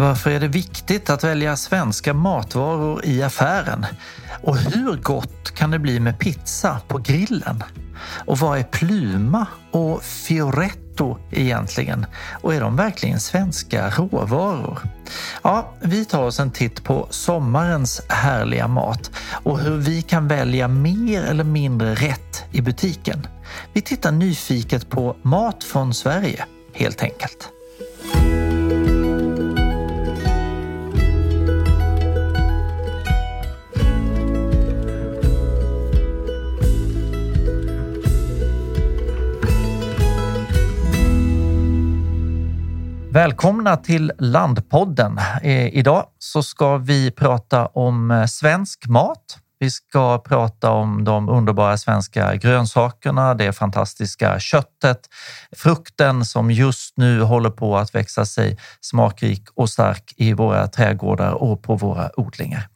Varför är det viktigt att välja svenska matvaror i affären? Och hur gott kan det bli med pizza på grillen? Och vad är pluma och fioretto egentligen? Och är de verkligen svenska råvaror? Ja, vi tar oss en titt på sommarens härliga mat och hur vi kan välja mer eller mindre rätt i butiken. Vi tittar nyfiket på mat från Sverige, helt enkelt. Välkomna till Landpodden. Eh, idag så ska vi prata om eh, svensk mat. Vi ska prata om de underbara svenska grönsakerna, det fantastiska köttet, frukten som just nu håller på att växa sig smakrik och stark i våra trädgårdar och på våra odlingar.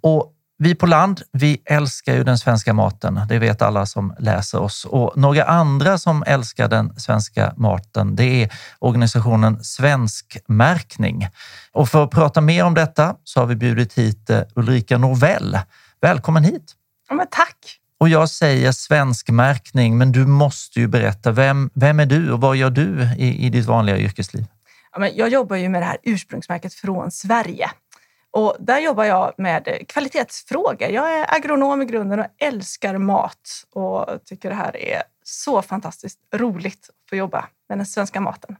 Och vi på land, vi älskar ju den svenska maten. Det vet alla som läser oss. Och några andra som älskar den svenska maten, det är organisationen Svenskmärkning. Och för att prata mer om detta så har vi bjudit hit eh, Ulrika Norvell. Välkommen hit! Ja, tack! Och jag säger svenskmärkning, men du måste ju berätta. Vem, vem är du och vad gör du i, i ditt vanliga yrkesliv? Ja, men jag jobbar ju med det här ursprungsmärket från Sverige. Och där jobbar jag med kvalitetsfrågor. Jag är agronom i grunden och älskar mat och tycker det här är så fantastiskt roligt att få jobba med den svenska maten.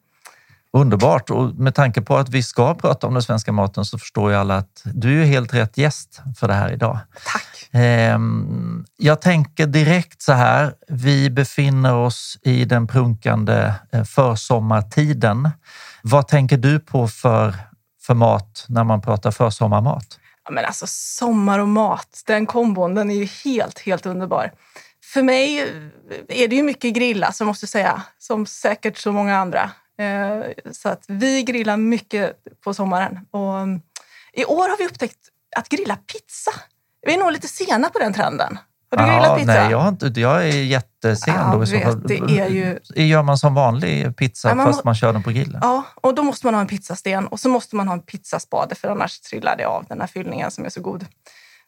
Underbart! Och med tanke på att vi ska prata om den svenska maten så förstår ju alla att du är helt rätt gäst för det här idag. Tack! Ehm, jag tänker direkt så här. Vi befinner oss i den prunkande eh, försommartiden. Vad tänker du på för för mat när man pratar försommarmat? Ja, men alltså sommar och mat, den kombon, den är ju helt, helt underbar. För mig eh, är det ju mycket grilla, som måste säga, som säkert så många andra. Eh, så att vi grillar mycket på sommaren. Och mm, I år har vi upptäckt att grilla pizza. Vi är nog lite sena på den trenden. Har du grillat pizza? Nej, jag, har inte, jag är jättesen. Ja, då, vet, det är ju... Gör man som vanlig pizza ja, man fast man kör den på grillen? Ja, och då måste man ha en pizzasten och så måste man ha en pizzaspade för annars trillar det av den här fyllningen som är så god.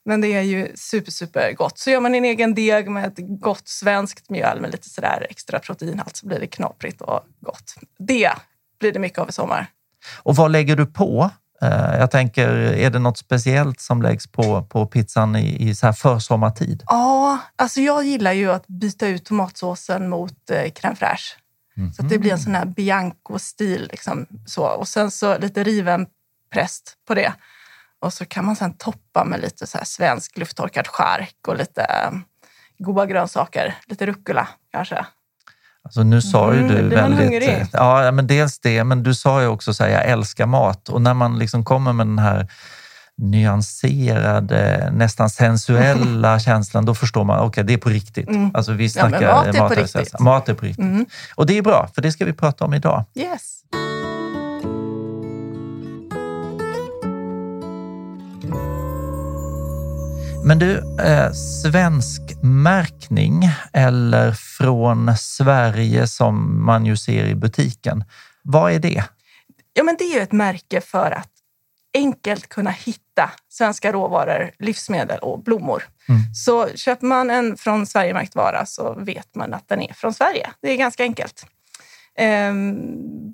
Men det är ju super, super gott. Så gör man en egen deg med ett gott svenskt mjöl med lite sådär extra proteinhalt så blir det knaprigt och gott. Det blir det mycket av i sommar. Och vad lägger du på? Eh, jag tänker, är det något speciellt som läggs på, på pizzan i, i så här försommartid? Ja, alltså jag gillar ju att byta ut tomatsåsen mot eh, crème fraîche. Mm. Så att det blir en sån här Bianco-stil. Liksom, så. Och sen så lite riven präst på det. Och så kan man sen toppa med lite så här svensk lufttorkad chark och lite eh, goda grönsaker. Lite rucola kanske. Alltså nu sa ju mm, du väldigt... Ja, men dels det, men du sa ju också så här, jag älskar mat. Och när man liksom kommer med den här nyanserade, nästan sensuella känslan, då förstår man, okej, okay, det är på riktigt. Mm. Alltså vi snackar ja, mat är på riktigt. Mat är på riktigt. Mm. Och det är bra, för det ska vi prata om idag. Yes. Men du, eh, svensk märkning eller från Sverige som man ju ser i butiken. Vad är det? Ja, men det är ju ett märke för att enkelt kunna hitta svenska råvaror, livsmedel och blommor. Mm. Så köper man en från Sverige-märkt vara så vet man att den är från Sverige. Det är ganska enkelt. Ehm,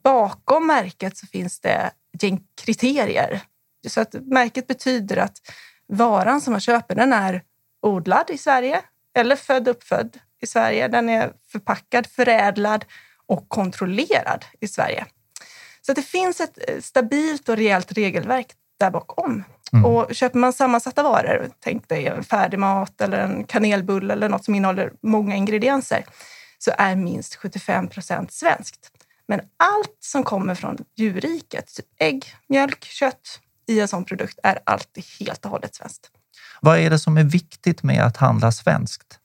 bakom märket så finns det gäng kriterier. Så att märket betyder att varan som man köper den är odlad i Sverige eller född uppfödd i Sverige. Den är förpackad, förädlad och kontrollerad i Sverige. Så det finns ett eh, stabilt och rejält regelverk där bakom. Mm. Och köper man sammansatta varor, tänk dig en färdigmat eller en kanelbulle eller något som innehåller många ingredienser, så är minst 75 procent svenskt. Men allt som kommer från djurriket, typ ägg, mjölk, kött, i en sån produkt är alltid helt och hållet svenskt. Vad är det som är viktigt med att handla svenskt?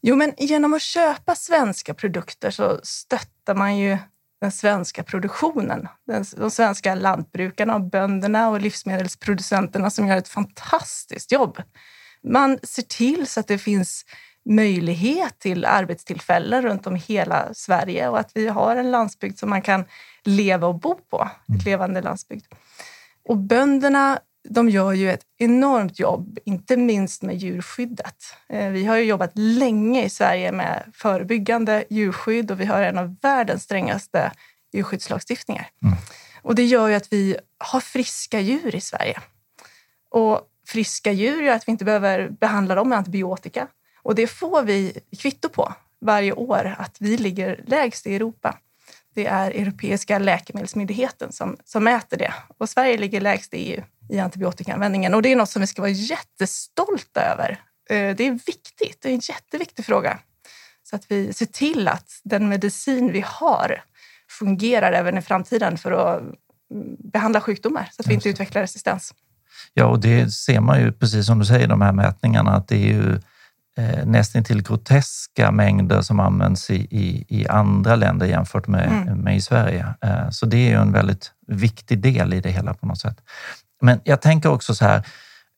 Jo, men genom att köpa svenska produkter så stöttar man ju den svenska produktionen. De svenska lantbrukarna, bönderna och livsmedelsproducenterna som gör ett fantastiskt jobb. Man ser till så att det finns möjlighet till arbetstillfällen runt om i hela Sverige och att vi har en landsbygd som man kan leva och bo på. Ett mm. levande landsbygd. Och bönderna de gör ju ett enormt jobb, inte minst med djurskyddet. Eh, vi har jobbat länge i Sverige med förebyggande djurskydd och vi har en av världens strängaste djurskyddslagstiftningar. Mm. Och det gör ju att vi har friska djur i Sverige. Och friska djur gör att vi inte behöver behandla dem med antibiotika. Och det får vi kvitto på varje år, att vi ligger lägst i Europa. Det är Europeiska läkemedelsmyndigheten som, som mäter det. Och Sverige ligger lägst i EU i antibiotikaanvändningen. Och det är något som vi ska vara jättestolta över. Eh, det är viktigt. Det är en jätteviktig fråga. Så att vi ser till att den medicin vi har fungerar även i framtiden för att mm, behandla sjukdomar så att vi inte utvecklar resistens. Ja, och det ser man ju precis som du säger, de här mätningarna, att det är ju eh, nästan till groteska mängder som används i, i, i andra länder jämfört med, mm. med i Sverige. Eh, så det är ju en väldigt viktig del i det hela på något sätt. Men jag tänker också så här,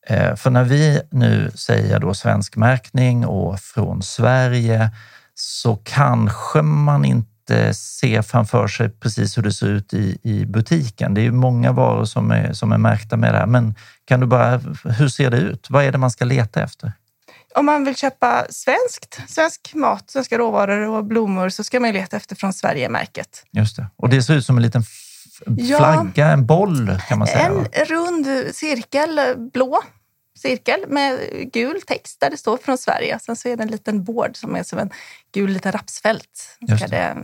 eh, för när vi nu säger då svensk märkning och från Sverige så kanske man inte ser framför sig precis hur det ser ut i, i butiken. Det är ju många varor som är, som är märkta med det här. Men kan du bara, hur ser det ut? Vad är det man ska leta efter? Om man vill köpa svenskt, svensk mat, svenska råvaror och blommor så ska man leta efter från Sverige-märket. Just det. Och det ser ut som en liten flagga, en boll kan man säga? En rund cirkel, blå cirkel med gul text där det står från Sverige. Sen så är det en liten board som är som en gul liten rapsfält. Ska det. det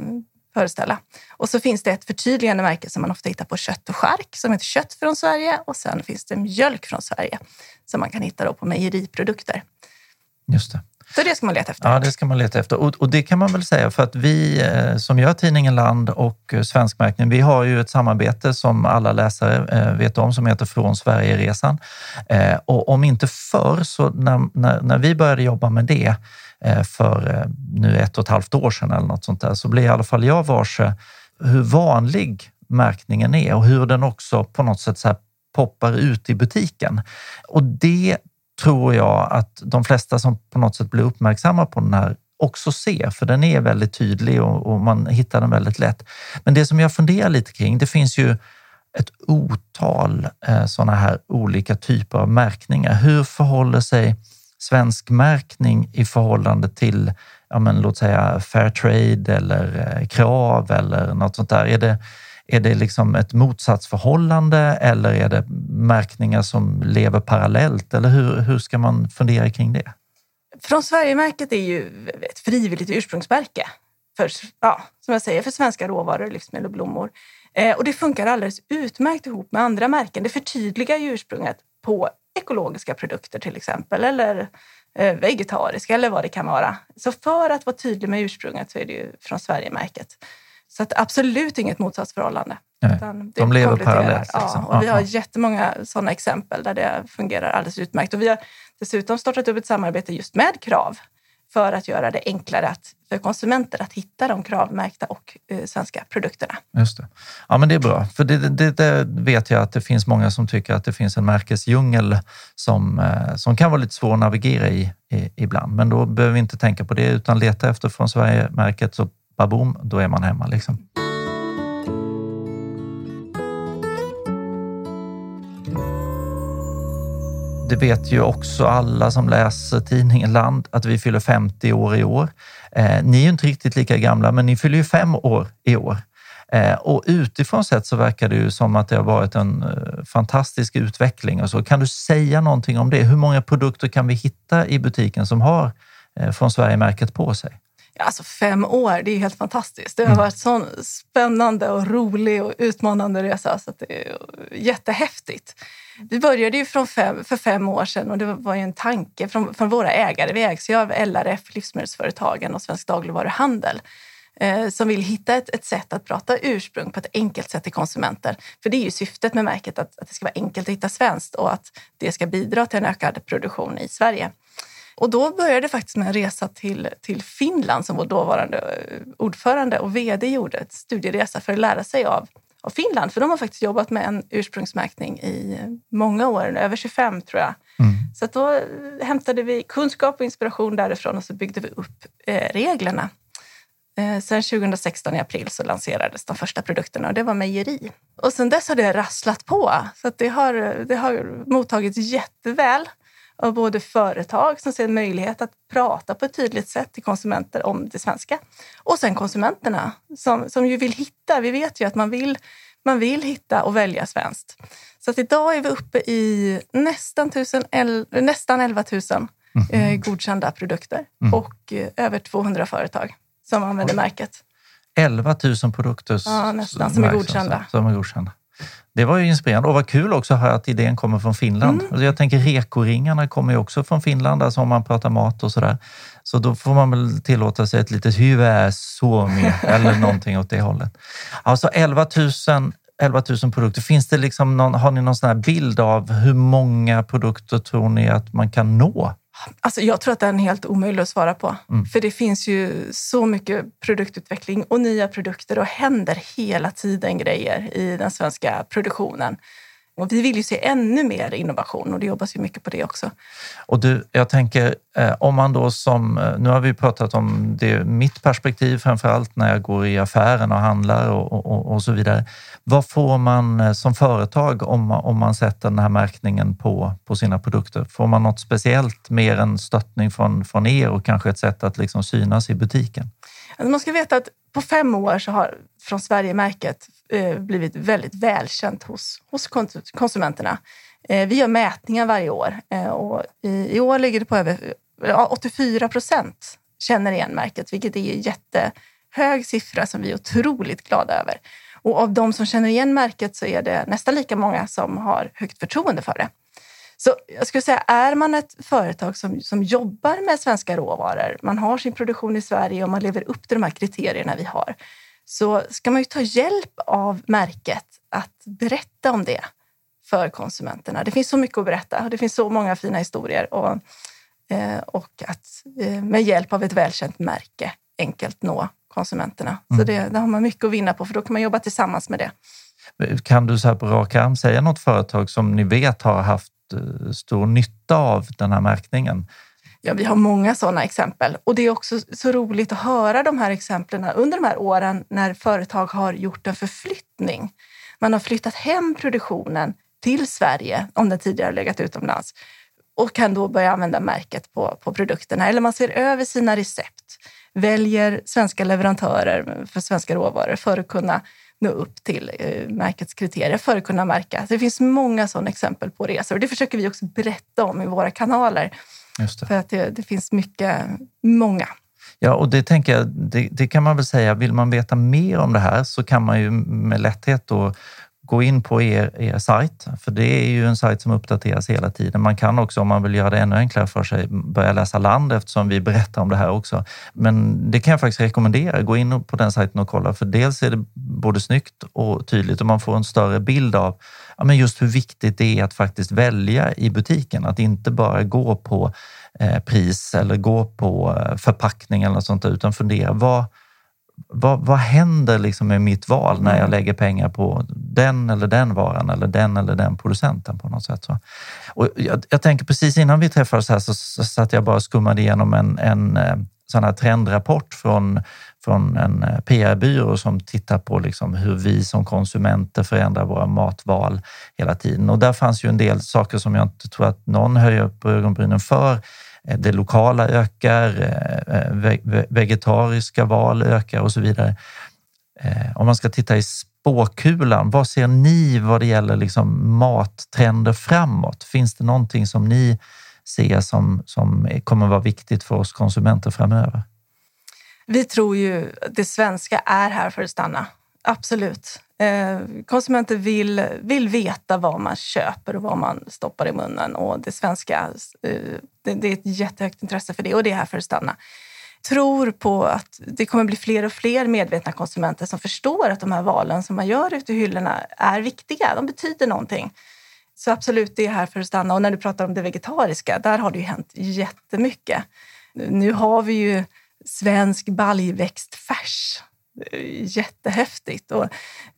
föreställa. Och så finns det ett förtydligande märke som man ofta hittar på kött och skärk som heter Kött från Sverige och sen finns det mjölk från Sverige som man kan hitta då på mejeriprodukter. Just det. Så det ska man leta efter? Ja, det ska man leta efter. Och, och det kan man väl säga för att vi eh, som gör tidningen Land och eh, Svenskmärkning, vi har ju ett samarbete som alla läsare eh, vet om som heter Från Sverigeresan. Och om inte förr, så när, när, när vi började jobba med det för nu ett och ett halvt år sedan eller något sånt där, så blev i alla fall jag varse hur vanlig märkningen är och hur den också på något sätt så poppar ut i butiken. Och det tror jag att de flesta som på något sätt blir uppmärksamma på den här också ser, för den är väldigt tydlig och, och man hittar den väldigt lätt. Men det som jag funderar lite kring, det finns ju ett otal eh, sådana här olika typer av märkningar. Hur förhåller sig svensk märkning i förhållande till, ja men, låt säga fair trade eller eh, krav eller något sånt där? Är det, är det liksom ett motsatsförhållande eller är det märkningar som lever parallellt? Eller hur, hur ska man fundera kring det? Från Sverigemärket är ju ett frivilligt ursprungsmärke för, ja, som jag säger, för svenska råvaror, livsmedel och blommor. Eh, och det funkar alldeles utmärkt ihop med andra märken. Det förtydligar ursprunget på ekologiska produkter till exempel eller eh, vegetariska eller vad det kan vara. Så för att vara tydlig med ursprunget så är det ju från Sverigemärket. Så att absolut inget motsatsförhållande. de lever parallellt. Liksom. Ja, och vi har jättemånga sådana exempel där det fungerar alldeles utmärkt. Och vi har dessutom startat upp ett samarbete just med Krav för att göra det enklare att, för konsumenter att hitta de kravmärkta och eh, svenska produkterna. Just det. Ja, men det är bra. För det, det, det, vet jag att det finns många som tycker att det finns en märkesdjungel som, eh, som kan vara lite svår att navigera i, i ibland. Men då behöver vi inte tänka på det utan leta efter från Sverige-märket så baboom, då är man hemma. Liksom. Det vet ju också alla som läser tidningen Land att vi fyller 50 år i år. Eh, ni är ju inte riktigt lika gamla, men ni fyller ju fem år i år. Eh, och utifrån sett så verkar det ju som att det har varit en eh, fantastisk utveckling. Och så. Kan du säga någonting om det? Hur många produkter kan vi hitta i butiken som har eh, från Sverige-märket på sig? Alltså fem år, det är helt fantastiskt. Det har mm. varit en sån spännande och rolig och utmanande resa så det är jättehäftigt. Vi började ju från fem, för fem år sedan och det var ju en tanke från, från våra ägare. Vi ägs ju av LRF, Livsmedelsföretagen och Svensk dagligvaruhandel eh, som vill hitta ett, ett, sätt att prata ursprung på ett enkelt sätt till konsumenter. För det är ju syftet med märket, att, att det ska vara enkelt att hitta svenskt och att det ska bidra till en ökad produktion i Sverige. Och då började det faktiskt med en resa till, till Finland som vår dåvarande eh, ordförande och vd gjorde. Ett studieresa för att lära sig av, av Finland. För de har faktiskt jobbat med en ursprungsmärkning i många år, över 25 tror jag. Mm. Så då eh, hämtade vi kunskap och inspiration därifrån och så byggde vi upp eh, reglerna. Eh, sen 2016 i april så lanserades de första produkterna och det var mejeri. Och sen dess har det rasslat på. Så det, har, det har mottagits jätteväl av både företag som ser en möjlighet att prata på ett tydligt sätt till konsumenter om det svenska och sen konsumenterna som, som ju vill hitta. Vi vet ju att man vill, man vill hitta och välja svenskt. Så att idag är vi uppe i nästan, tusen, nästan 11 000 mm. eh, godkända produkter mm. och eh, över 200 företag som använder Oj. märket. 11 000 produkter ja, nästan, som är godkända. Som är godkända. Det var ju inspirerande och vad kul också att höra att idén kommer från Finland. Mm. Jag tänker rekoringarna kommer ju också från Finland, alltså om man pratar mat och sådär. Så då får man väl tillåta sig ett litet hyvä suomi eller någonting åt det hållet. Alltså 11 000 11 000 produkter. Finns det liksom någon, har ni någon sån bild av hur många produkter tror ni att man kan nå Alltså jag tror att det är helt omöjligt att svara på. Mm. För det finns ju så mycket produktutveckling och nya produkter och händer hela tiden grejer i den svenska produktionen. Och vi vill ju se ännu mer innovation och det jobbas ju mycket på det också. Och du, jag tänker eh, om man då som, eh, nu har vi pratat om det, mitt perspektiv framför allt när jag går i affären och handlar och, och, och så vidare. Vad får man eh, som företag om, om man sätter den här märkningen på, på sina produkter? Får man något speciellt mer än stöttning från, från er och kanske ett sätt att liksom synas i butiken? Alltså man ska veta att på fem år så har från Sverige-märket eh, blivit väldigt välkänt hos, hos konsumenterna. Eh, vi gör mätningar varje år eh, och i, i, år ligger det på över 84 procent känner igen märket, vilket är en jättehög siffra som vi är otroligt glada över. Och av de som känner igen märket så är det nästan lika många som har högt förtroende för det. Så jag skulle säga, är man ett företag som, som jobbar med svenska råvaror, man har sin produktion i Sverige och man lever upp till de här kriterierna vi har, så ska man ju ta hjälp av märket att berätta om det för konsumenterna. Det finns så mycket att berätta. Det finns så många fina historier och, eh, och att eh, med hjälp av ett välkänt märke enkelt nå konsumenterna. Mm. Så det, det har man mycket att vinna på för då kan man jobba tillsammans med det. Kan du så här på rak arm säga något företag som ni vet har haft eh, stor nytta av den här märkningen? Ja, vi har många sådana exempel och det är också så roligt att höra de här exemplen under de här åren när företag har gjort en förflyttning. Man har flyttat hem produktionen till Sverige om den tidigare legat utomlands och kan då börja använda märket på, på produkterna. Eller man ser över sina recept, väljer svenska leverantörer för svenska råvaror för att kunna nå upp till eh, märkets kriterier för att kunna märka. Så det finns många sådana exempel på resor och det försöker vi också berätta om i våra kanaler. För att det, det, finns mycket, många. Ja, och det tänker jag, det, det, kan man väl säga, vill man veta mer om det här så kan man ju med lätthet då gå in på er, er sajt, för det är ju en sajt som uppdateras hela tiden. Man kan också, om man vill göra det ännu enklare för sig, börja läsa land eftersom vi berättar om det här också. Men det kan jag faktiskt rekommendera. Gå in på den sajten och kolla, för dels är det både snyggt och tydligt och man får en större bild av ja, men just hur viktigt det är att faktiskt välja i butiken. Att inte bara gå på eh, pris eller gå på eh, förpackning eller något sånt utan fundera vad vad, vad händer liksom med mitt val när jag mm. lägger pengar på den eller den varan eller den eller den producenten på något sätt? Så. Och jag, jag tänker precis innan vi träffades här så, så satt jag bara och skummade igenom en, en eh, sån här trendrapport från, från en eh, PR-byrå som tittar på liksom hur vi som konsumenter förändrar våra matval hela tiden. Och där fanns ju en del saker som jag inte tror att någon höjer på ögonbrynen för Eh, det lokala ökar, eh, eh, vegetariska val ökar och så vidare. Om man ska titta i spåkulan, vad ser ni vad det gäller liksom mattrender framåt? Finns det någonting som ni ser som, som kommer vara viktigt för oss konsumenter framöver? Vi tror ju att det svenska är här för att stanna. Absolut. Eh, konsumenter vill, vill veta vad man köper och vad man stoppar i munnen. Och det svenska, eh, det, det, är ett jättehögt intresse för det och det är här för att stanna. tror på att det kommer bli fler och fler medvetna konsumenter som förstår att de här valen som man gör ute i hyllorna är viktiga. De betyder någonting. Så absolut, det är här för att stanna. Och när du pratar om det vegetariska, där har det ju hänt jättemycket. Nu har vi ju svensk baljväxtfärs Jättehäftigt. Och,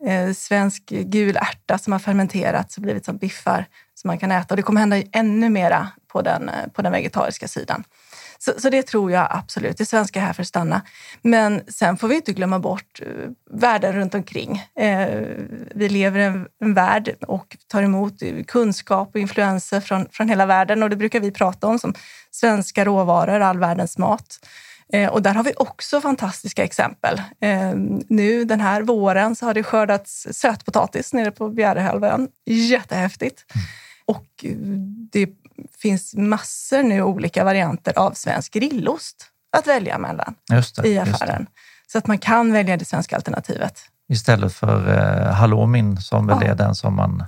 eh, svensk gul ärta som har fermenterats och blivit som biffar som man kan äta. Och det kommer hända ännu mera på den, eh, på den vegetariska sidan. Så, så, det tror jag absolut. Det svenska är här för att stanna. Men sen får vi inte glömma bort eh, världen runt omkring. Eh, vi lever i en, en värld och tar emot eh, kunskap och influenser från, från hela världen och det brukar vi prata om som svenska råvaror, all världens mat. Uh, och där har vi också fantastiska exempel. Nu den här våren så har det skördats sötpotatis nere på Bjärehalvön. Jättehäftigt. Mm. Och det finns massor nu olika varianter av svensk grillost att välja mellan det, i affären. Så att man kan välja det svenska alternativet. Istället för eh, halloumin som väl ja. är den som man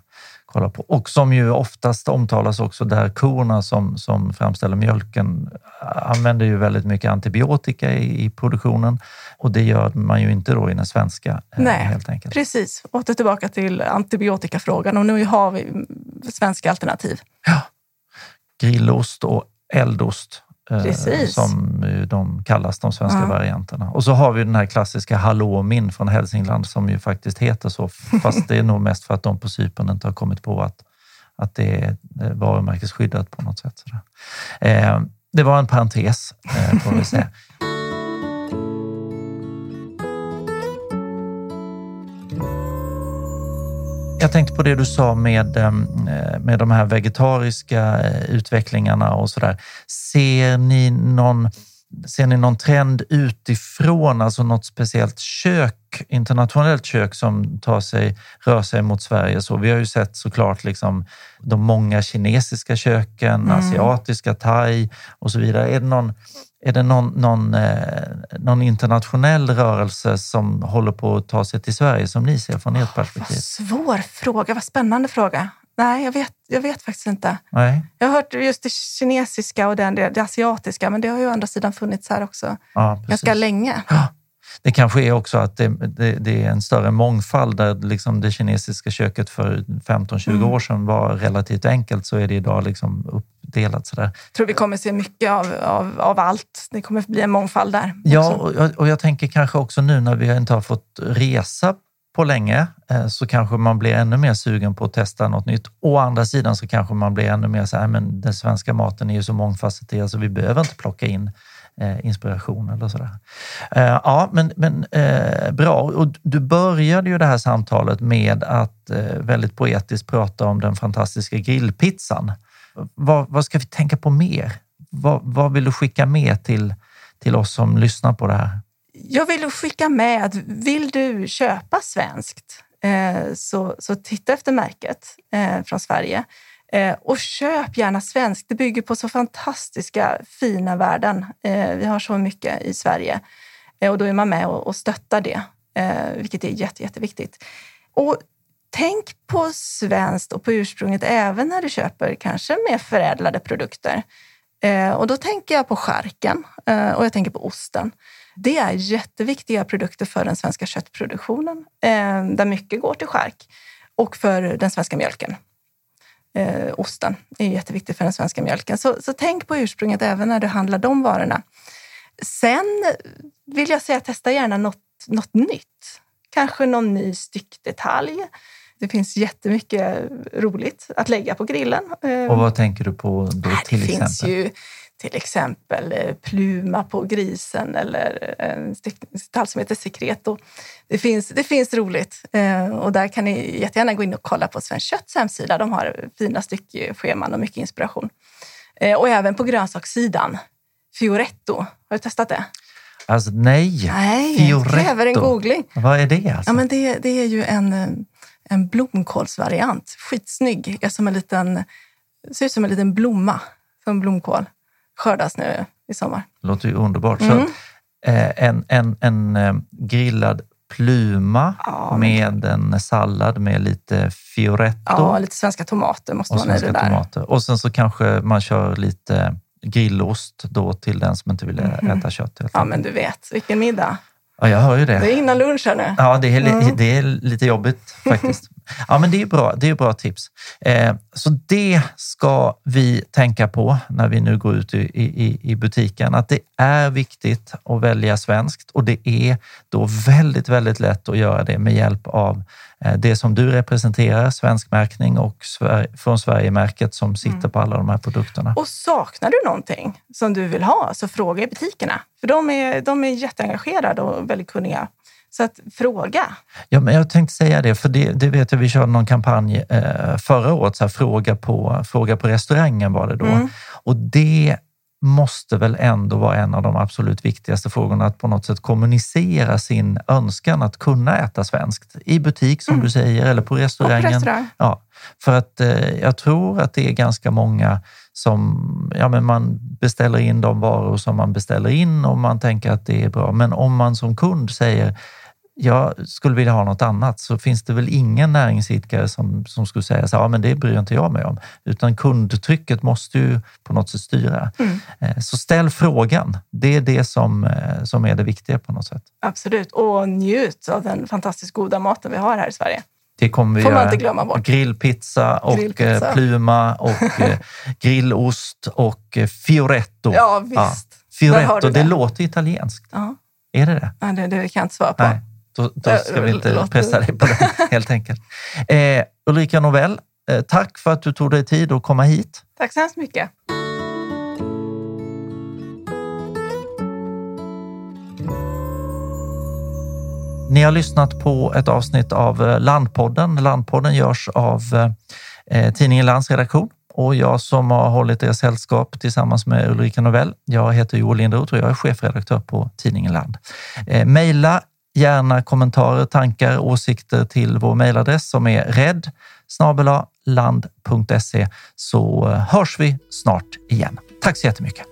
kollar på och som ju oftast omtalas också där korna som, som framställer mjölken använder ju väldigt mycket antibiotika i, i produktionen och det gör man ju inte då i den svenska. Eh, Nej, helt enkelt. precis. Åter tillbaka till antibiotikafrågan och nu har vi svenska alternativ. Ja grillost och eldost Precis. som de kallas, de svenska ja. varianterna. Och så har vi den här klassiska halloumin från Hälsingland som ju faktiskt heter så, fast det är nog mest för att de på Cypern inte har kommit på att, att det är varumärkesskyddat på något sätt. Eh, det var en parentes, eh, får vi säga. Jag tänkte på det du sa med, eh, med de här vegetariska eh, utvecklingarna och sådär. Ser ni någon Ser ni någon trend utifrån, alltså något speciellt kök, internationellt kök som tar sig, rör sig mot Sverige? Så vi har ju sett såklart liksom de många kinesiska köken, mm. asiatiska, thai och så vidare. Är det någon, är det någon, någon, eh, någon internationell rörelse som håller på att ta sig till Sverige som ni ser från ert perspektiv? Vad svår fråga, vad spännande fråga. Nej, jag vet, jag vet faktiskt inte. Nej. Jag har hört just det kinesiska och det, det, det asiatiska, men det har ju å andra sidan funnits här också ja, ganska länge. Ja. Det kanske är också att det, det, det, är en större mångfald där liksom det kinesiska köket för 15-20 mm. år sedan var relativt enkelt så är det idag liksom uppdelat. Sådär. Jag tror vi kommer se mycket av, av, av allt. Det kommer bli en mångfald där. Ja, och, och jag tänker kanske också nu när vi inte har fått resa på länge eh, så kanske man blir ännu mer sugen på att testa något nytt. Å andra sidan så kanske man blir ännu mer så här, äh, men den svenska maten är ju så mångfacetterad så vi behöver inte plocka in eh, inspiration eller sådär. Eh, ja, men, men bra. Och du började ju det här samtalet med att väldigt poetiskt prata om den fantastiska grillpizzan. Vad, vad ska vi tänka på mer? Vad, vad vill du skicka med till, till oss som lyssnar på det här? Jag vill skicka med att vill du köpa svenskt eh, så, så titta efter märket eh, från Sverige. Eh, och köp gärna svenskt. Det bygger på så fantastiska fina värden. Eh, vi har så mycket i Sverige eh, och då är man med och, och stöttar det, eh, vilket är jätte, jätteviktigt. Och tänk på svenskt och på ursprunget även när du köper kanske mer förädlade produkter. Eh, och då tänker jag på skärken eh, och jag tänker på osten. Det är jätteviktiga produkter för den svenska köttproduktionen, eh, där mycket går till skärk och för den svenska mjölken. Eh, osten är jätteviktig för den svenska mjölken. Så, så tänk på ursprunget även när du handlar de varorna. Sen vill jag säga testa gärna något, något nytt. Kanske någon ny styckdetalj. Det finns jättemycket roligt att lägga på grillen. Och vad tänker du på då till det exempel? Finns ju till exempel eh, pluma på grisen eller en detalj som heter sekreto. Det finns, det finns roligt eh, och där kan ni jättegärna gå in och kolla på Svenskt Kötts hemsida. De har fina styckscheman och mycket inspiration. Eh, och även på grönsakssidan, Fioretto. Har du testat det? Alltså nej, nej Fioretto. kräver en googling. Vad är det? Alltså? Ja, men det, det är ju en, en blomkålsvariant. Skitsnygg. Är som en liten, ser ut som en liten blomma, som blomkål skördas nu i sommar. Det låter ju underbart. Mm. Så, eh, en, en, en eh, grillad pluma ja, med en sallad med lite fioretto. Ja, lite svenska tomater måste man i det där. Tomater. Och sen så kanske man kör lite grillost då till den som inte vill mm. äta kött. Ja, men du vet, vilken middag. Ja, jag hör ju det. Det är innan lunch här nu. Ja, det är, mm. det är lite jobbigt faktiskt. Ja, men det är bra. Det är bra tips. Eh, så det ska vi tänka på när vi nu går ut i, i, i butiken, att det är viktigt att välja svenskt och det är då väldigt, väldigt lätt att göra det med hjälp av det som du representerar, svensk märkning och från Sverigemärket som sitter mm. på alla de här produkterna. Och saknar du någonting som du vill ha så fråga i butikerna. För de är, de är jätteengagerade och väldigt kunniga. Så att fråga. Ja, men jag tänkte säga det, för det, det vet jag, vi körde någon kampanj eh, förra året, så här, fråga, på, fråga på restaurangen var det då. Mm. Och det måste väl ändå vara en av de absolut viktigaste frågorna, att på något sätt kommunicera sin önskan att kunna äta svenskt i butik som mm. du säger eller på restaurangen. Restaurang. Ja, för att eh, jag tror att det är ganska många som ja, men man beställer in de varor som man beställer in och man tänker att det är bra. Men om man som kund säger jag skulle vilja ha något annat så finns det väl ingen näringsidkare som, som skulle säga så ja men det bryr inte jag mig om. Utan kundtrycket måste ju på något sätt styra. Mm. Eh, så ställ frågan. Det är det som, eh, som är det viktiga på något sätt. Absolut, och njut av den fantastiskt goda maten vi har här i Sverige. Det kommer vi Får man inte glömma bort. Grillpizza och grillpizza. Eh, pluma och grillost och fioretto. Ja, visst. Ja. Fioretto, det. det låter italienskt. Ja. Är det det? Nej, det, det kan jag inte svara på. Nej. Då, då ska vi inte pressa dig på det, helt enkelt. Eh, Ulrika Novell, eh, tack för att du tog dig tid att komma hit. Tack så hemskt mycket. Ni har lyssnat på ett avsnitt av eh, Landpodden. Landpodden görs av eh, tidningen Lands redaktion och jag som har hållit er sällskap tillsammans med Ulrika Novell. Jag heter Joel Lindroth och jag är chefredaktör på tidningen Land. Eh, maila gärna kommentarer, tankar, åsikter till vår mejladress som är rädd land.se så eh, hörs vi snart igen. Tack så jättemycket!